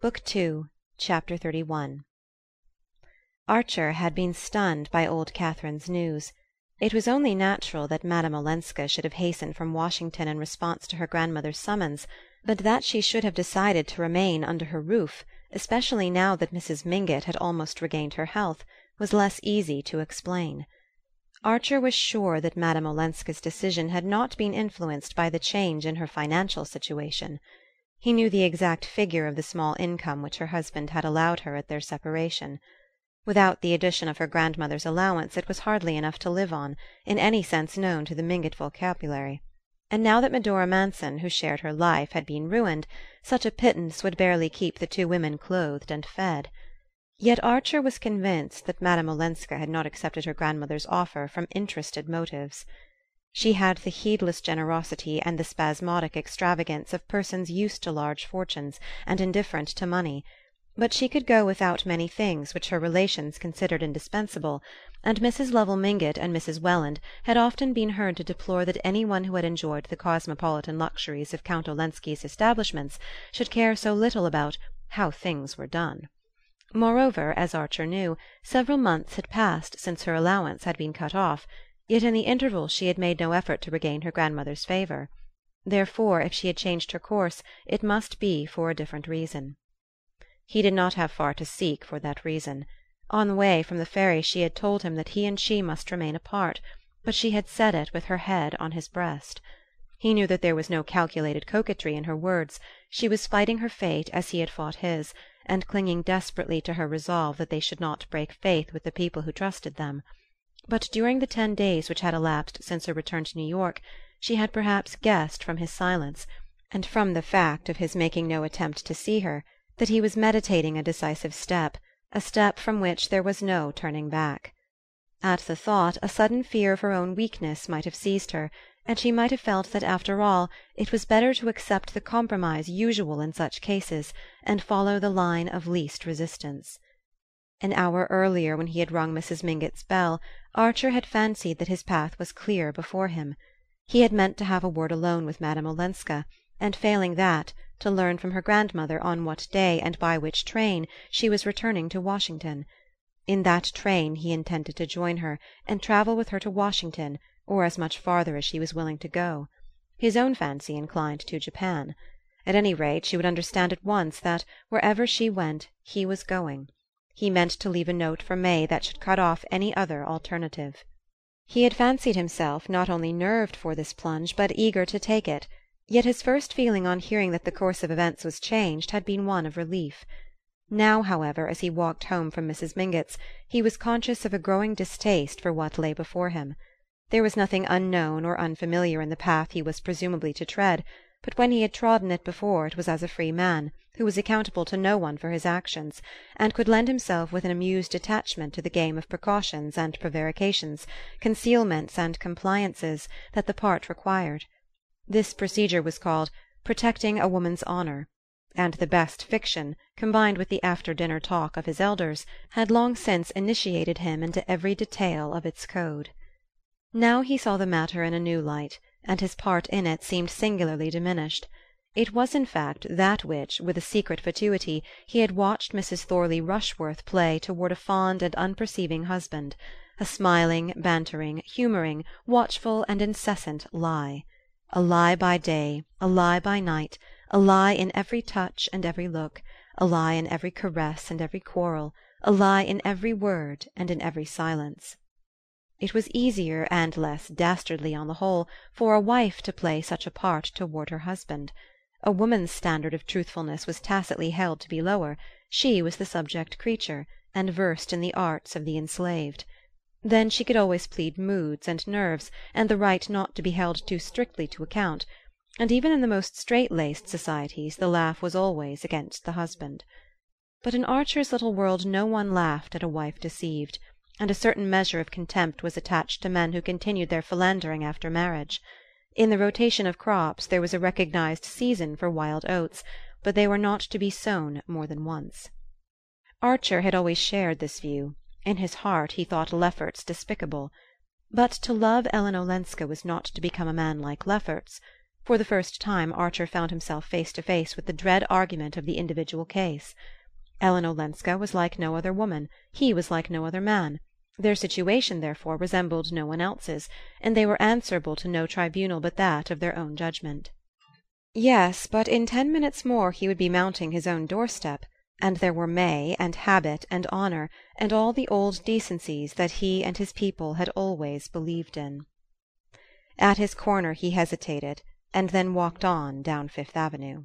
Book Two, Chapter XXXI Archer had been stunned by old Catherine's news. It was only natural that Madame Olenska should have hastened from Washington in response to her grandmother's summons; but that she should have decided to remain under her roof, especially now that Mrs. Mingott had almost regained her health, was less easy to explain. Archer was sure that Madame Olenska's decision had not been influenced by the change in her financial situation. He knew the exact figure of the small income which her husband had allowed her at their separation. Without the addition of her grandmother's allowance it was hardly enough to live on, in any sense known to the Mingott vocabulary; and now that Medora Manson, who shared her life, had been ruined, such a pittance would barely keep the two women clothed and fed. Yet Archer was convinced that Madame Olenska had not accepted her grandmother's offer from interested motives. She had the heedless generosity and the spasmodic extravagance of persons used to large fortunes and indifferent to money; but she could go without many things which her relations considered indispensable, and Mrs. Lovell Mingott and Mrs. Welland had often been heard to deplore that any one who had enjoyed the cosmopolitan luxuries of Count Olenski's establishments should care so little about "how things were done." Moreover, as Archer knew, several months had passed since her allowance had been cut off yet in the interval she had made no effort to regain her grandmother's favour. Therefore, if she had changed her course, it must be for a different reason. He did not have far to seek for that reason. On the way from the ferry she had told him that he and she must remain apart, but she had said it with her head on his breast. He knew that there was no calculated coquetry in her words; she was fighting her fate as he had fought his, and clinging desperately to her resolve that they should not break faith with the people who trusted them. But during the ten days which had elapsed since her return to New York she had perhaps guessed from his silence, and from the fact of his making no attempt to see her, that he was meditating a decisive step, a step from which there was no turning back. At the thought a sudden fear of her own weakness might have seized her, and she might have felt that after all it was better to accept the compromise usual in such cases and follow the line of least resistance. An hour earlier, when he had rung Mrs. Mingott's bell, Archer had fancied that his path was clear before him. He had meant to have a word alone with Madame Olenska, and failing that, to learn from her grandmother on what day and by which train she was returning to Washington. In that train he intended to join her, and travel with her to Washington, or as much farther as she was willing to go. His own fancy inclined to Japan. At any rate she would understand at once that, wherever she went, he was going he meant to leave a note for May that should cut off any other alternative. He had fancied himself not only nerved for this plunge but eager to take it; yet his first feeling on hearing that the course of events was changed had been one of relief. Now, however, as he walked home from Mrs. Mingott's, he was conscious of a growing distaste for what lay before him. There was nothing unknown or unfamiliar in the path he was presumably to tread, but when he had trodden it before it was as a free man who was accountable to no one for his actions, and could lend himself with an amused detachment to the game of precautions and prevarications, concealments and compliances, that the part required. This procedure was called "protecting a woman's honour," and the best fiction, combined with the after dinner talk of his elders, had long since initiated him into every detail of its code. Now he saw the matter in a new light, and his part in it seemed singularly diminished. It was in fact that which, with a secret fatuity, he had watched Mrs. Thorley Rushworth play toward a fond and unperceiving husband a smiling, bantering, humouring, watchful and incessant lie. A lie by day, a lie by night, a lie in every touch and every look, a lie in every caress and every quarrel, a lie in every word and in every silence. It was easier and less dastardly, on the whole, for a wife to play such a part toward her husband. A woman's standard of truthfulness was tacitly held to be lower; she was the subject creature, and versed in the arts of the enslaved. Then she could always plead moods and nerves, and the right not to be held too strictly to account; and even in the most strait laced societies the laugh was always against the husband. But in Archer's little world no one laughed at a wife deceived, and a certain measure of contempt was attached to men who continued their philandering after marriage. In the rotation of crops there was a recognized season for wild oats, but they were not to be sown more than once. Archer had always shared this view; in his heart he thought Lefferts despicable. But to love Ellen Olenska was not to become a man like Lefferts. For the first time Archer found himself face to face with the dread argument of the individual case. Ellen Olenska was like no other woman, he was like no other man. Their situation, therefore, resembled no one else's, and they were answerable to no tribunal but that of their own judgment. Yes, but in ten minutes more he would be mounting his own doorstep, and there were May and habit and honour and all the old decencies that he and his people had always believed in. At his corner he hesitated and then walked on down Fifth Avenue.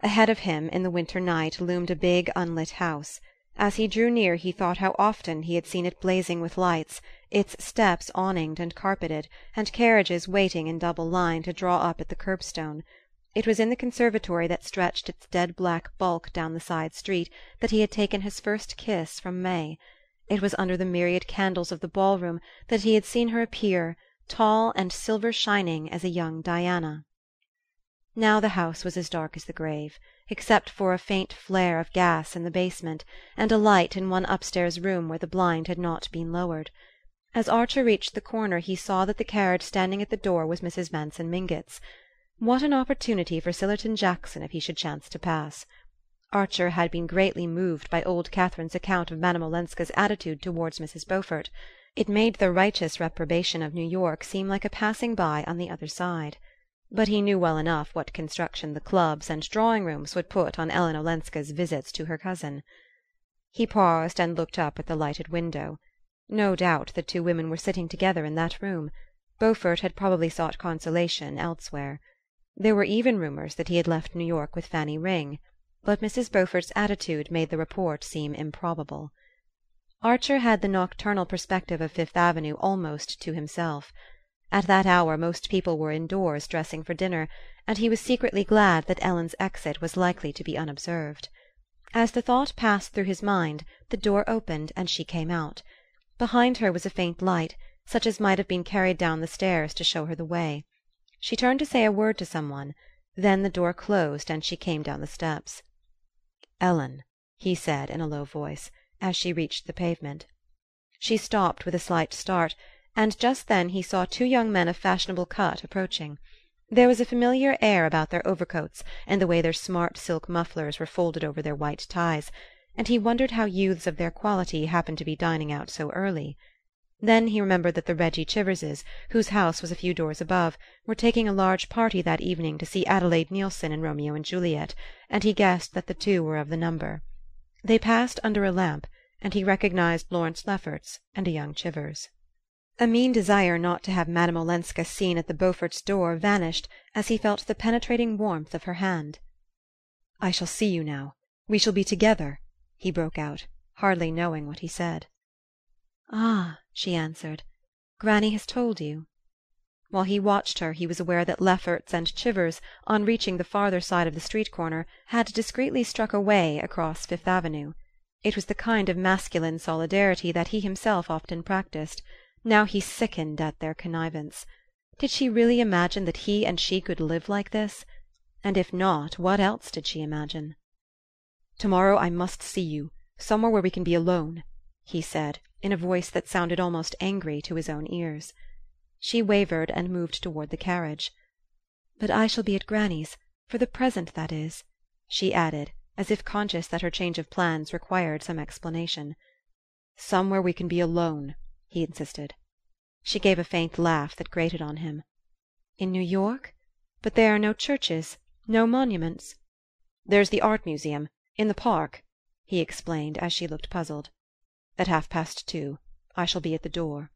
Ahead of him, in the winter night, loomed a big unlit house. As he drew near he thought how often he had seen it blazing with lights, its steps awninged and carpeted, and carriages waiting in double line to draw up at the curbstone. It was in the conservatory that stretched its dead black bulk down the side street that he had taken his first kiss from May. It was under the myriad candles of the ball room that he had seen her appear tall and silver shining as a young Diana. Now the house was as dark as the grave, except for a faint flare of gas in the basement, and a light in one upstairs room where the blind had not been lowered. As Archer reached the corner he saw that the carriage standing at the door was Mrs. Manson Mingott's. What an opportunity for Sillerton Jackson if he should chance to pass! Archer had been greatly moved by old Catherine's account of Madame Olenska's attitude towards Mrs. Beaufort. It made the righteous reprobation of New York seem like a passing by on the other side. But he knew well enough what construction the clubs and drawing rooms would put on Ellen Olenska's visits to her cousin. He paused and looked up at the lighted window. No doubt the two women were sitting together in that room. Beaufort had probably sought consolation elsewhere. There were even rumors that he had left New York with Fanny Ring; but Mrs. Beaufort's attitude made the report seem improbable. Archer had the nocturnal perspective of Fifth Avenue almost to himself. At that hour most people were indoors dressing for dinner, and he was secretly glad that Ellen's exit was likely to be unobserved. As the thought passed through his mind the door opened and she came out. Behind her was a faint light, such as might have been carried down the stairs to show her the way. She turned to say a word to some one; then the door closed and she came down the steps. "Ellen," he said in a low voice as she reached the pavement. She stopped with a slight start, and just then he saw two young men of fashionable cut approaching. There was a familiar air about their overcoats and the way their smart silk mufflers were folded over their white ties, and he wondered how youths of their quality happened to be dining out so early. Then he remembered that the Reggie Chiverses, whose house was a few doors above, were taking a large party that evening to see Adelaide Neilson in Romeo and Juliet, and he guessed that the two were of the number. They passed under a lamp, and he recognized Lawrence Lefferts and a young Chivers. A mean desire not to have Madame Olenska seen at the Beauforts' door vanished as he felt the penetrating warmth of her hand. "I shall see you now we shall be together," he broke out, hardly knowing what he said. "Ah," she answered, "Granny has told you?" While he watched her he was aware that Lefferts and Chivers, on reaching the farther side of the street corner, had discreetly struck away across Fifth Avenue. It was the kind of masculine solidarity that he himself often practiced; now he sickened at their connivance. Did she really imagine that he and she could live like this? And if not, what else did she imagine? "To morrow I must see you somewhere where we can be alone," he said, in a voice that sounded almost angry to his own ears. She wavered and moved toward the carriage. "But I shall be at granny's for the present, that is," she added as if conscious that her change of plans required some explanation. "Somewhere we can be alone," he insisted. She gave a faint laugh that grated on him. "In New York? But there are no churches no monuments." "There's the Art Museum in the Park," he explained as she looked puzzled. "At half past two. I shall be at the door."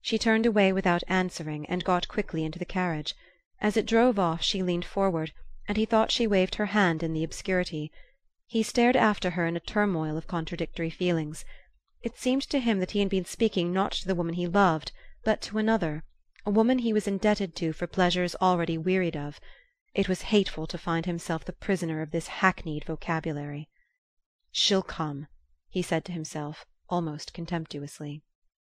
She turned away without answering and got quickly into the carriage. As it drove off she leaned forward and he thought she waved her hand in the obscurity. He stared after her in a turmoil of contradictory feelings. It seemed to him that he had been speaking not to the woman he loved, but to another, a woman he was indebted to for pleasures already wearied of. It was hateful to find himself the prisoner of this hackneyed vocabulary. "She'll come," he said to himself, almost contemptuously.